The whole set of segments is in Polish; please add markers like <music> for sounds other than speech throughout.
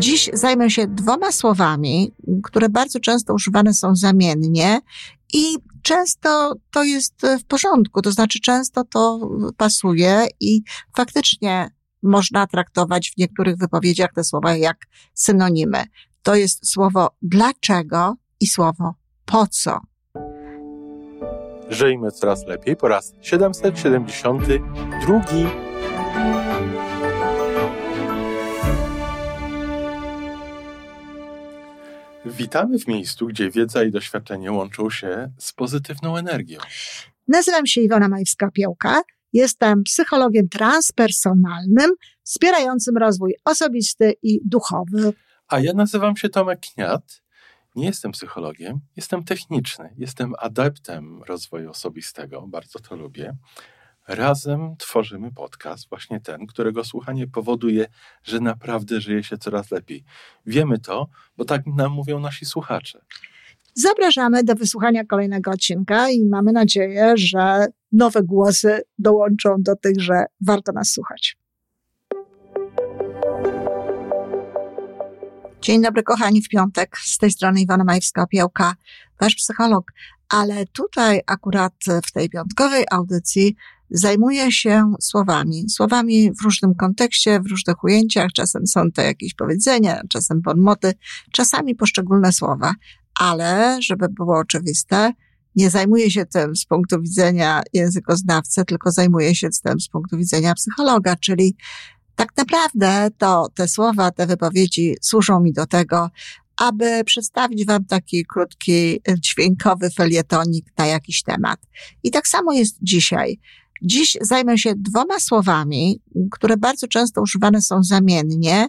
Dziś zajmę się dwoma słowami, które bardzo często używane są zamiennie i często to jest w porządku, to znaczy często to pasuje i faktycznie można traktować w niektórych wypowiedziach te słowa jak synonimy. To jest słowo dlaczego i słowo po co. Żyjmy coraz lepiej po raz 772. Witamy w miejscu, gdzie wiedza i doświadczenie łączą się z pozytywną energią. Nazywam się Iwona Majwska-Piołka. Jestem psychologiem transpersonalnym, wspierającym rozwój osobisty i duchowy. A ja nazywam się Tomek Kniat. Nie jestem psychologiem, jestem techniczny, jestem adeptem rozwoju osobistego, bardzo to lubię. Razem tworzymy podcast, właśnie ten, którego słuchanie powoduje, że naprawdę żyje się coraz lepiej. Wiemy to, bo tak nam mówią nasi słuchacze. Zapraszamy do wysłuchania kolejnego odcinka i mamy nadzieję, że nowe głosy dołączą do tych, że warto nas słuchać. Dzień dobry, kochani, w piątek. Z tej strony Iwona Majewska-Opiełka, wasz psycholog. Ale tutaj akurat w tej piątkowej audycji zajmuję się słowami. Słowami w różnym kontekście, w różnych ujęciach. Czasem są to jakieś powiedzenia, czasem podmoty, czasami poszczególne słowa. Ale, żeby było oczywiste, nie zajmuję się tym z punktu widzenia językoznawcy, tylko zajmuję się tym z punktu widzenia psychologa, czyli tak naprawdę to te słowa, te wypowiedzi służą mi do tego, aby przedstawić Wam taki krótki, dźwiękowy felietonik na jakiś temat. I tak samo jest dzisiaj. Dziś zajmę się dwoma słowami, które bardzo często używane są zamiennie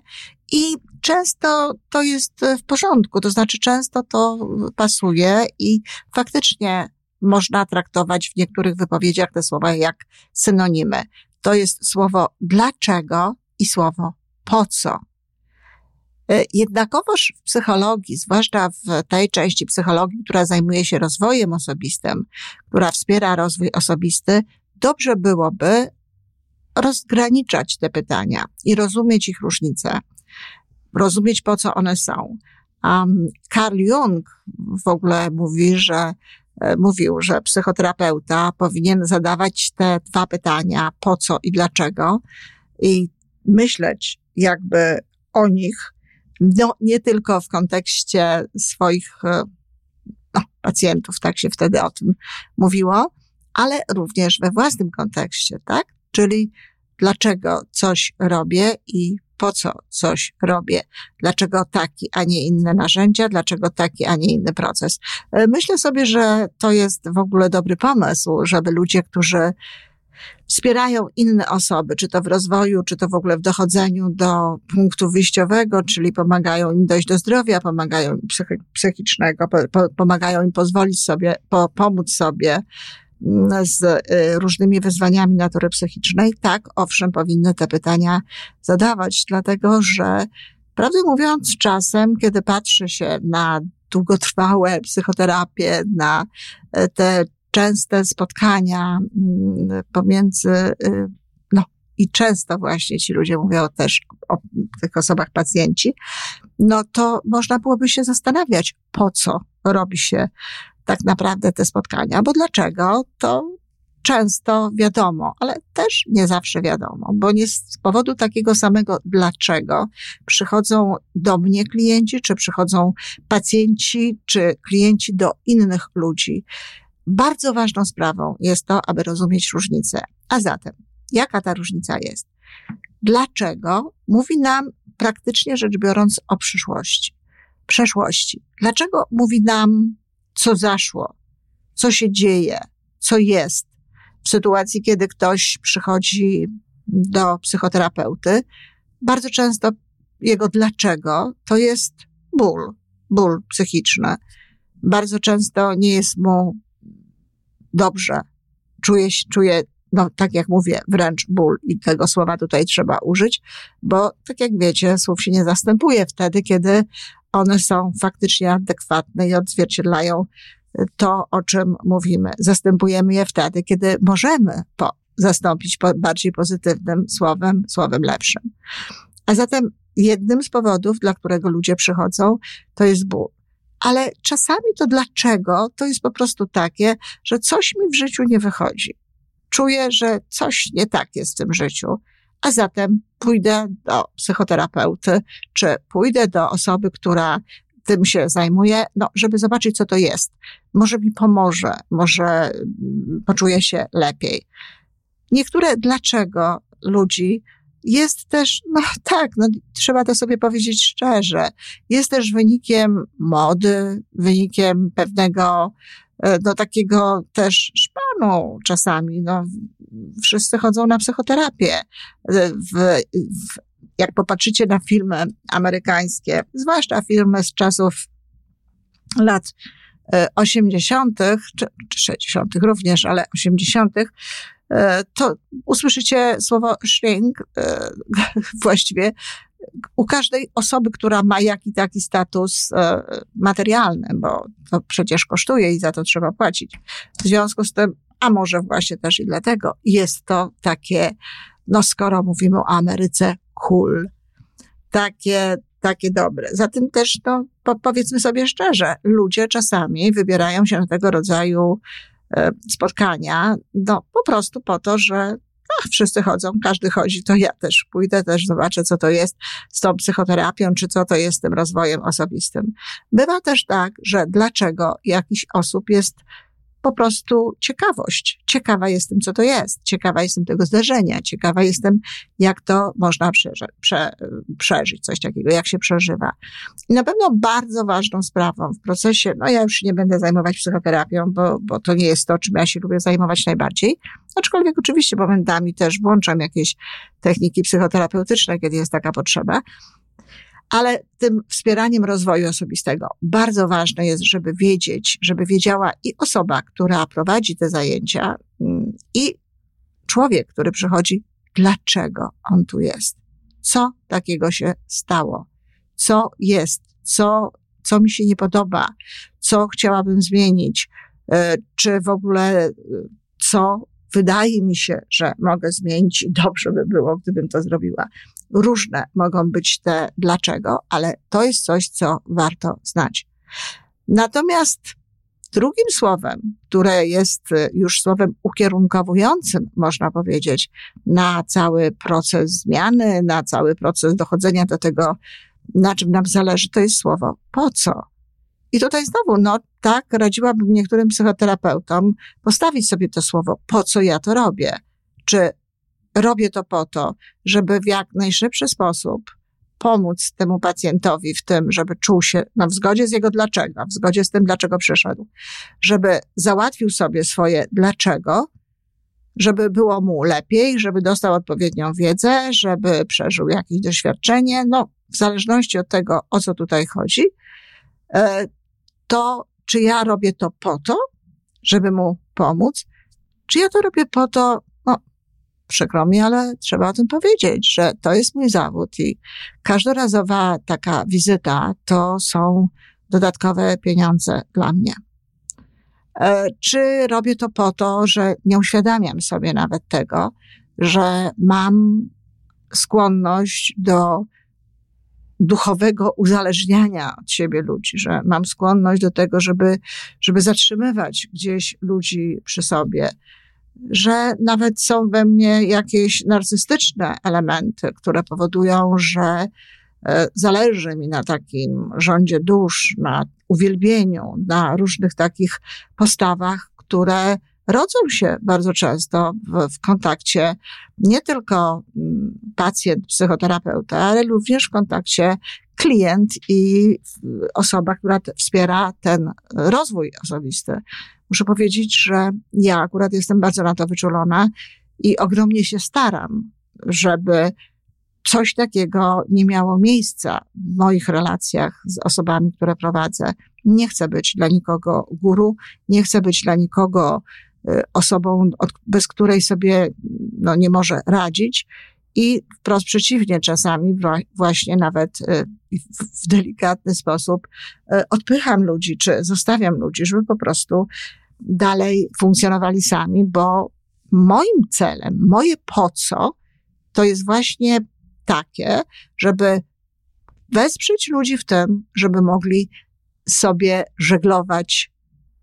i często to jest w porządku, to znaczy często to pasuje i faktycznie można traktować w niektórych wypowiedziach te słowa jak synonimy. To jest słowo dlaczego i słowo po co. E, jednakowoż w psychologii, zwłaszcza w tej części psychologii, która zajmuje się rozwojem osobistym, która wspiera rozwój osobisty, dobrze byłoby rozgraniczać te pytania i rozumieć ich różnice, rozumieć po co one są. Um, Carl Jung w ogóle mówi, że e, mówił, że psychoterapeuta powinien zadawać te dwa pytania, po co i dlaczego, i myśleć jakby o nich, no, nie tylko w kontekście swoich e, no, pacjentów, tak się wtedy o tym mówiło, ale również we własnym kontekście, tak? Czyli dlaczego coś robię i po co coś robię, dlaczego taki, a nie inne narzędzia, dlaczego taki, a nie inny proces. E, myślę sobie, że to jest w ogóle dobry pomysł, żeby ludzie, którzy wspierają inne osoby, czy to w rozwoju, czy to w ogóle w dochodzeniu do punktu wyjściowego, czyli pomagają im dojść do zdrowia, pomagają im psychicznego, pomagają im pozwolić sobie, po, pomóc sobie z y, różnymi wyzwaniami natury psychicznej. Tak, owszem, powinny te pytania zadawać, dlatego że prawdę mówiąc, czasem, kiedy patrzy się na długotrwałe psychoterapię, na y, te częste spotkania mm, pomiędzy, y, no i często właśnie ci ludzie mówią też o tych osobach pacjenci, no to można byłoby się zastanawiać, po co robi się tak naprawdę te spotkania, bo dlaczego, to często wiadomo, ale też nie zawsze wiadomo, bo nie z powodu takiego samego dlaczego przychodzą do mnie klienci, czy przychodzą pacjenci, czy klienci do innych ludzi. Bardzo ważną sprawą jest to, aby rozumieć różnicę. A zatem, jaka ta różnica jest? Dlaczego mówi nam praktycznie rzecz biorąc o przyszłości, przeszłości? Dlaczego mówi nam, co zaszło, co się dzieje, co jest w sytuacji, kiedy ktoś przychodzi do psychoterapeuty? Bardzo często jego dlaczego to jest ból, ból psychiczny. Bardzo często nie jest mu dobrze. Czuję, czuję, no tak jak mówię, wręcz ból i tego słowa tutaj trzeba użyć, bo tak jak wiecie, słów się nie zastępuje wtedy, kiedy one są faktycznie adekwatne i odzwierciedlają to, o czym mówimy. Zastępujemy je wtedy, kiedy możemy po, zastąpić po bardziej pozytywnym słowem, słowem lepszym. A zatem jednym z powodów, dla którego ludzie przychodzą, to jest ból. Ale czasami to dlaczego, to jest po prostu takie, że coś mi w życiu nie wychodzi. Czuję, że coś nie tak jest w tym życiu, a zatem pójdę do psychoterapeuty, czy pójdę do osoby, która tym się zajmuje, no, żeby zobaczyć, co to jest. Może mi pomoże, może mm, poczuję się lepiej. Niektóre dlaczego ludzi jest też, no tak, no, trzeba to sobie powiedzieć szczerze, jest też wynikiem mody, wynikiem pewnego, e, no takiego też szpanu czasami, no, wszyscy chodzą na psychoterapię. E, w, w, jak popatrzycie na filmy amerykańskie, zwłaszcza filmy z czasów lat 80., e, czy, czy 60. również, ale 80., e, to usłyszycie słowo shrink <laughs> właściwie u każdej osoby, która ma jaki taki status materialny, bo to przecież kosztuje i za to trzeba płacić. W związku z tym, a może właśnie też i dlatego, jest to takie, no skoro mówimy o Ameryce, cool. Takie, takie dobre. Zatem też, no, po, powiedzmy sobie szczerze, ludzie czasami wybierają się na tego rodzaju e, spotkania, no, po prostu po to, że ach, wszyscy chodzą, każdy chodzi, to ja też pójdę, też zobaczę, co to jest z tą psychoterapią, czy co to jest z tym rozwojem osobistym. Bywa też tak, że dlaczego jakiś osób jest po prostu ciekawość. Ciekawa jestem, co to jest. Ciekawa jestem tego zdarzenia. Ciekawa jestem, jak to można przeży prze przeżyć, coś takiego, jak się przeżywa. I na pewno bardzo ważną sprawą w procesie, no ja już nie będę zajmować psychoterapią, bo, bo to nie jest to, czym ja się lubię zajmować najbardziej. Aczkolwiek oczywiście momentami też włączam jakieś techniki psychoterapeutyczne, kiedy jest taka potrzeba ale tym wspieraniem rozwoju osobistego bardzo ważne jest, żeby wiedzieć, żeby wiedziała i osoba, która prowadzi te zajęcia, mm, i człowiek, który przychodzi, dlaczego on tu jest. Co takiego się stało? Co jest? Co, co mi się nie podoba? Co chciałabym zmienić? E, czy w ogóle e, co wydaje mi się, że mogę zmienić i dobrze by było, gdybym to zrobiła. Różne mogą być te dlaczego, ale to jest coś, co warto znać. Natomiast drugim słowem, które jest y, już słowem ukierunkowującym, można powiedzieć, na cały proces zmiany, na cały proces dochodzenia do tego, na czym nam zależy, to jest słowo po co. I tutaj znowu, no tak, radziłabym niektórym psychoterapeutom postawić sobie to słowo, po co ja to robię? Czy robię to po to, żeby w jak najszybszy sposób pomóc temu pacjentowi w tym, żeby czuł się no, w zgodzie z jego dlaczego, w zgodzie z tym, dlaczego przyszedł, żeby załatwił sobie swoje dlaczego, żeby było mu lepiej, żeby dostał odpowiednią wiedzę, żeby przeżył jakieś doświadczenie, no, w zależności od tego, o co tutaj chodzi, e, to czy ja robię to po to, żeby mu pomóc, czy ja to robię po to, przykro mi, ale trzeba o tym powiedzieć, że to jest mój zawód i każdorazowa taka wizyta to są dodatkowe pieniądze dla mnie. E, czy robię to po to, że nie uświadamiam sobie nawet tego, że mam skłonność do duchowego uzależniania od siebie ludzi, że mam skłonność do tego, żeby, żeby zatrzymywać gdzieś ludzi przy sobie, że nawet są we mnie jakieś narcystyczne elementy, które powodują, że e, zależy mi na takim rządzie dusz, na uwielbieniu, na różnych takich postawach, które rodzą się bardzo często w, w kontakcie nie tylko mm, pacjent, psychoterapeuta, ale również w kontakcie klient i osoba, która wspiera ten rozwój osobisty. Muszę powiedzieć, że ja akurat jestem bardzo na to wyczulona i ogromnie się staram, żeby coś takiego nie miało miejsca w moich relacjach z osobami, które prowadzę. Nie chcę być dla nikogo guru, nie chcę być dla nikogo Y, osobą, bez której sobie no, nie może radzić. I wprost przeciwnie, czasami właśnie nawet y, w delikatny sposób y, odpycham ludzi, czy zostawiam ludzi, żeby po prostu dalej funkcjonowali sami, bo moim celem, moje po co, to jest właśnie takie, żeby wesprzeć ludzi w tym, żeby mogli sobie żeglować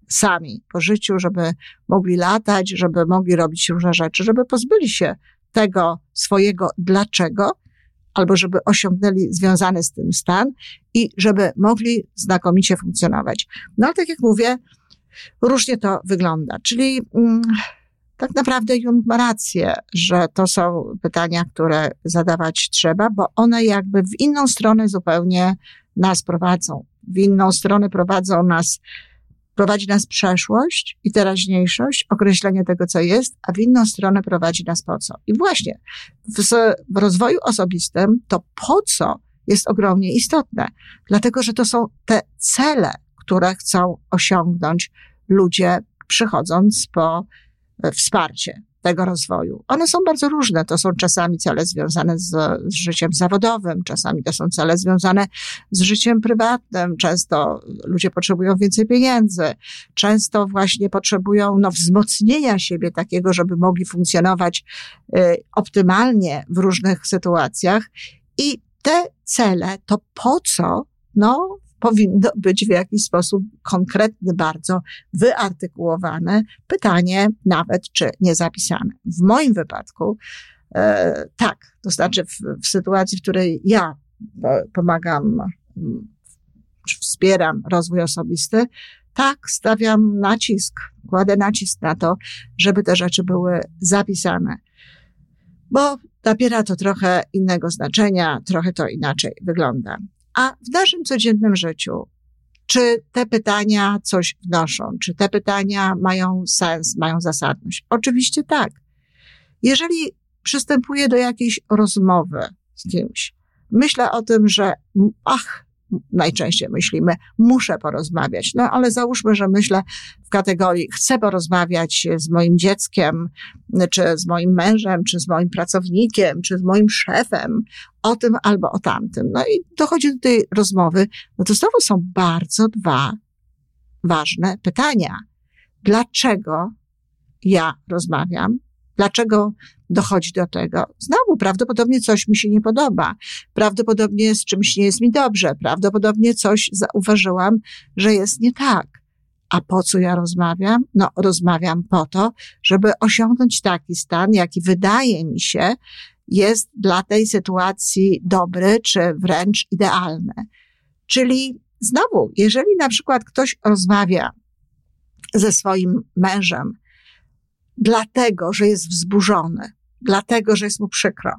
sami po życiu, żeby mogli latać, żeby mogli robić różne rzeczy, żeby pozbyli się tego swojego dlaczego, albo żeby osiągnęli związany z tym stan i żeby mogli znakomicie funkcjonować. No ale tak jak mówię, różnie to wygląda. Czyli mm, tak naprawdę Jung ma rację, że to są pytania, które zadawać trzeba, bo one jakby w inną stronę zupełnie nas prowadzą. W inną stronę prowadzą nas, prowadzi nas przeszłość i teraźniejszość, określenie tego, co jest, a w inną stronę prowadzi nas po co. I właśnie w, w rozwoju osobistym to po co jest ogromnie istotne, dlatego że to są te cele, które chcą osiągnąć ludzie, przychodząc po e, wsparcie tego rozwoju. One są bardzo różne. To są czasami cele związane z, z, życiem zawodowym, czasami to są cele związane z życiem prywatnym. Często ludzie potrzebują więcej pieniędzy, często właśnie potrzebują no, wzmocnienia siebie takiego, żeby mogli funkcjonować y, optymalnie w różnych sytuacjach. I te cele to po co? No, powinno być w jakiś sposób konkretny, bardzo wyartykułowane pytanie, nawet czy nie zapisane. W moim wypadku e, tak, to znaczy w, w sytuacji, w której ja e, pomagam, wspieram rozwój osobisty, tak, stawiam nacisk, kładę nacisk na to, żeby te rzeczy były zapisane. Bo nabiera to trochę innego znaczenia, trochę to inaczej wygląda. A w naszym codziennym życiu, czy te pytania coś wnoszą? Czy te pytania mają sens, mają zasadność? Oczywiście tak. Jeżeli przystępuję do jakiejś rozmowy z kimś, myślę o tym, że ach, najczęściej myślimy, muszę porozmawiać. No ale załóżmy, że myślę w kategorii chcę porozmawiać z moim dzieckiem, czy z moim mężem, czy z moim pracownikiem, czy z moim szefem o tym albo o tamtym. No i dochodzi do tej rozmowy, no to znowu są bardzo dwa ważne pytania. Dlaczego ja rozmawiam? Dlaczego dochodzi do tego? Znowu, prawdopodobnie coś mi się nie podoba. Prawdopodobnie z czymś nie jest mi dobrze. Prawdopodobnie coś zauważyłam, że jest nie tak. A po co ja rozmawiam? No, rozmawiam po to, żeby osiągnąć taki stan, jaki wydaje mi się jest dla tej sytuacji dobry, czy wręcz idealny. Czyli znowu, jeżeli na przykład ktoś rozmawia ze swoim mężem, dlatego, że jest wzburzony, dlatego, że jest mu przykro,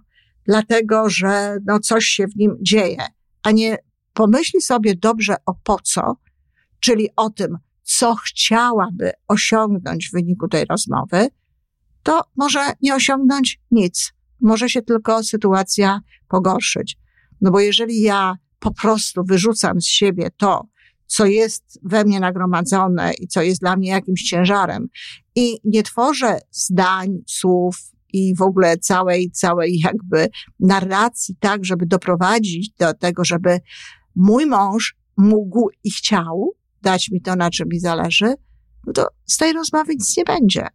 dlatego, że no coś się w nim dzieje, a nie pomyśli sobie dobrze o po co, czyli o tym, co chciałaby osiągnąć w wyniku tej rozmowy, to może nie osiągnąć nic. Może się tylko sytuacja pogorszyć. No bo jeżeli ja po prostu wyrzucam z siebie to, co jest we mnie nagromadzone i co jest dla mnie jakimś ciężarem i nie tworzę zdań, słów i w ogóle całej, całej jakby narracji tak, żeby doprowadzić do tego, żeby mój mąż mógł i chciał dać mi to, na czym mi zależy, no to z tej rozmowy nic nie będzie.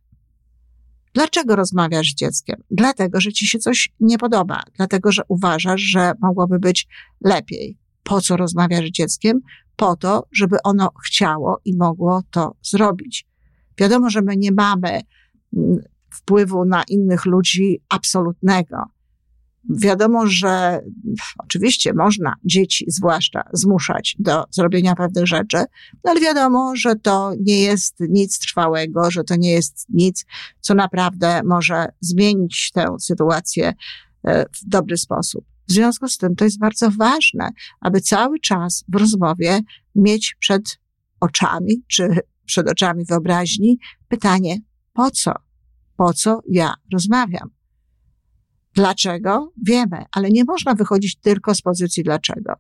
Dlaczego rozmawiasz z dzieckiem? Dlatego, że ci się coś nie podoba, dlatego, że uważasz, że mogłoby być lepiej. Po co rozmawiasz z dzieckiem? Po to, żeby ono chciało i mogło to zrobić. Wiadomo, że my nie mamy mm, wpływu na innych ludzi absolutnego. Wiadomo, że oczywiście można dzieci zwłaszcza zmuszać do zrobienia pewnych rzeczy, no ale wiadomo, że to nie jest nic trwałego, że to nie jest nic, co naprawdę może zmienić tę sytuację e, w dobry sposób. W związku z tym to jest bardzo ważne, aby cały czas w rozmowie mieć przed oczami, czy przed oczami wyobraźni pytanie, po co? Po co ja rozmawiam? Dlaczego? Wiemy, ale nie można wychodzić tylko z pozycji dlaczego.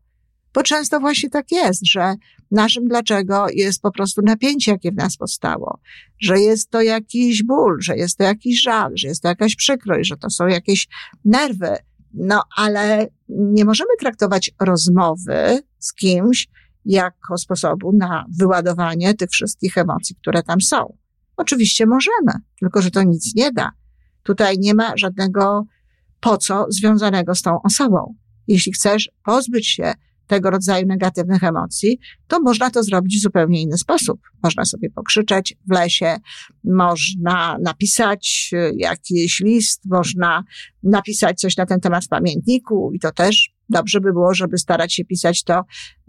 Bo często właśnie tak jest, że naszym dlaczego jest po prostu napięcie, jakie w nas powstało, że jest to jakiś ból, że jest to jakiś żal, że jest to jakaś przykrość, że to są jakieś nerwy. No, ale nie możemy traktować rozmowy z kimś jako sposobu na wyładowanie tych wszystkich emocji, które tam są. Oczywiście możemy, tylko że to nic nie da. Tutaj nie ma żadnego po co związanego z tą osobą. Jeśli chcesz pozbyć się tego rodzaju negatywnych emocji, to można to zrobić w zupełnie inny sposób. Można sobie pokrzyczeć w lesie, można napisać e, jakiś list, można napisać coś na ten temat w pamiętniku i to też dobrze by było, żeby starać się pisać to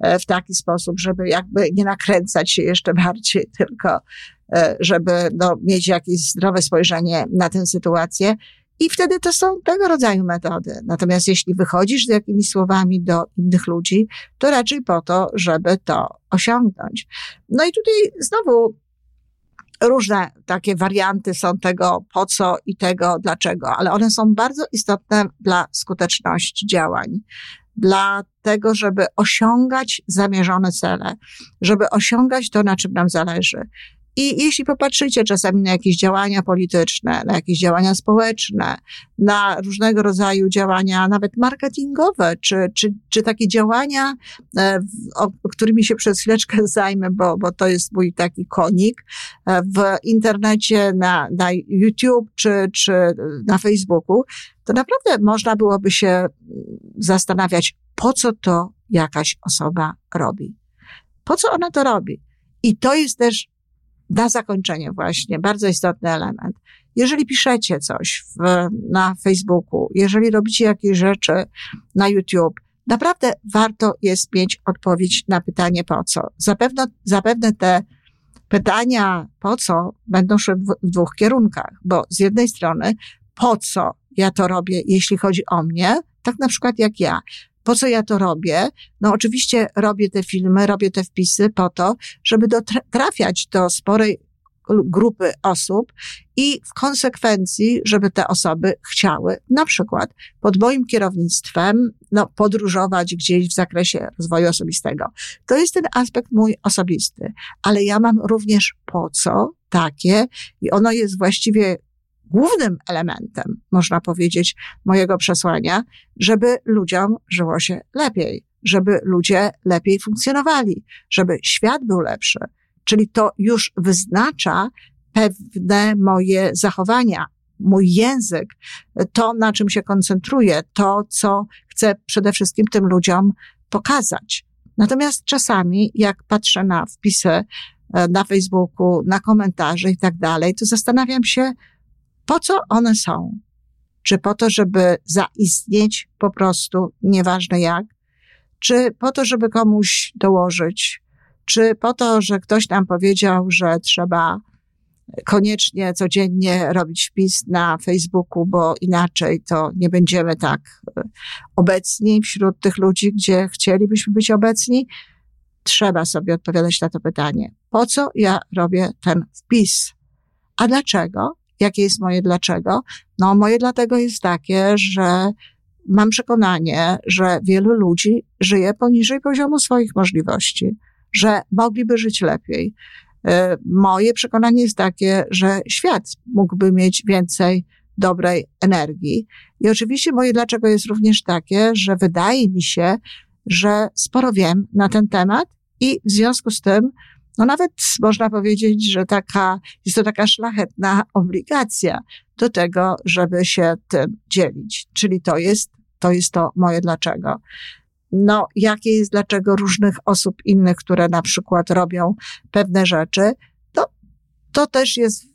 e, w taki sposób, żeby jakby nie nakręcać się jeszcze bardziej, <laughs> tylko żeby no, mieć jakieś zdrowe spojrzenie na tę sytuację. I wtedy to są tego rodzaju metody. Natomiast jeśli wychodzisz z jakimiś słowami do innych ludzi, to raczej po to, żeby to osiągnąć. No i tutaj znowu różne takie warianty są tego po co i tego dlaczego, ale one są bardzo istotne dla skuteczności działań. Dla tego, żeby osiągać zamierzone cele, żeby osiągać to, na czym nam zależy. I jeśli popatrzycie czasami na jakieś działania polityczne, na jakieś działania społeczne, na różnego rodzaju działania, nawet marketingowe, czy, czy, czy takie działania, e, o, którymi się przez chwileczkę <laughs> zajmę, bo, bo to jest mój taki konik, e, w internecie, na, na YouTube, czy, czy na Facebooku, to naprawdę można byłoby się zastanawiać, po co to jakaś osoba robi. Po co ona to robi? I to jest też na zakończenie właśnie, bardzo istotny element. Jeżeli piszecie coś w, na Facebooku, jeżeli robicie jakieś rzeczy na YouTube, naprawdę warto jest mieć odpowiedź na pytanie po co. Zapewne, zapewne te pytania po co będą szły w, w dwóch kierunkach, bo z jednej strony po co ja to robię, jeśli chodzi o mnie, tak na przykład jak ja. Po co ja to robię? No oczywiście robię te filmy, robię te wpisy po to, żeby trafiać do sporej grupy osób i w konsekwencji, żeby te osoby chciały na przykład pod moim kierownictwem no, podróżować gdzieś w zakresie rozwoju osobistego. To jest ten aspekt mój osobisty, ale ja mam również po co takie i ono jest właściwie głównym elementem, można powiedzieć, mojego przesłania, żeby ludziom żyło się lepiej, żeby ludzie lepiej funkcjonowali, żeby świat był lepszy. Czyli to już wyznacza pewne moje zachowania, mój język, to na czym się koncentruję, to co chcę przede wszystkim tym ludziom pokazać. Natomiast czasami, jak patrzę na wpisy e, na Facebooku, na komentarze i tak dalej, to zastanawiam się, po co one są? Czy po to, żeby zaistnieć po prostu, nieważne jak? Czy po to, żeby komuś dołożyć? Czy po to, że ktoś nam powiedział, że trzeba koniecznie codziennie robić wpis na Facebooku, bo inaczej to nie będziemy tak e, obecni wśród tych ludzi, gdzie chcielibyśmy być obecni? Trzeba sobie odpowiadać na to pytanie. Po co ja robię ten wpis? A dlaczego? Jakie jest moje dlaczego? No, moje dlatego jest takie, że mam przekonanie, że wielu ludzi żyje poniżej poziomu swoich możliwości, że mogliby żyć lepiej. E, moje przekonanie jest takie, że świat mógłby mieć więcej dobrej energii. I oczywiście moje dlaczego jest również takie, że wydaje mi się, że sporo wiem na ten temat i w związku z tym no nawet można powiedzieć, że taka, jest to taka szlachetna obligacja do tego, żeby się tym dzielić. Czyli to jest, to jest to moje dlaczego. No, jakie jest dlaczego różnych osób innych, które na przykład robią pewne rzeczy, to, to też jest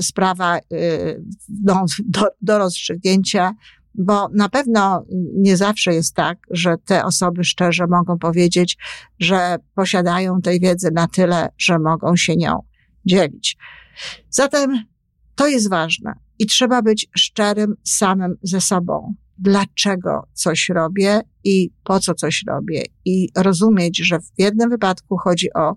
sprawa y, no, do, do rozstrzygnięcia bo na pewno nie zawsze jest tak, że te osoby szczerze mogą powiedzieć, że posiadają tej wiedzy na tyle, że mogą się nią dzielić. Zatem to jest ważne i trzeba być szczerym samym ze sobą. Dlaczego coś robię i po co coś robię? I rozumieć, że w jednym wypadku chodzi o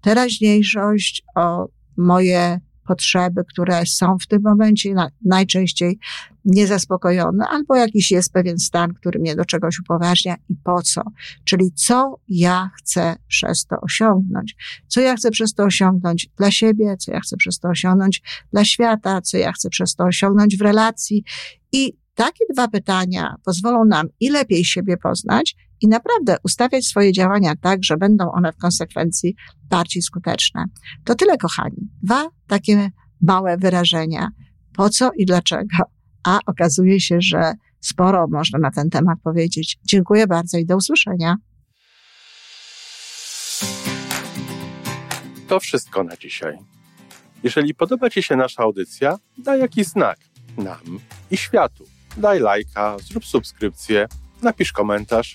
teraźniejszość, o moje potrzeby, które są w tym momencie najczęściej niezaspokojone, albo jakiś jest pewien stan, który mnie do czegoś upoważnia i po co. Czyli co ja chcę przez to osiągnąć. Co ja chcę przez to osiągnąć dla siebie, co ja chcę przez to osiągnąć dla świata, co ja chcę przez to osiągnąć w relacji. I takie dwa pytania pozwolą nam i lepiej siebie poznać, i naprawdę ustawiać swoje działania tak, że będą one w konsekwencji bardziej skuteczne. To tyle, kochani. Dwa takie małe wyrażenia. Po co i dlaczego? A okazuje się, że sporo można na ten temat powiedzieć. Dziękuję bardzo i do usłyszenia. To wszystko na dzisiaj. Jeżeli podoba Ci się nasza audycja, daj jakiś znak nam i światu. Daj lajka, zrób subskrypcję, napisz komentarz,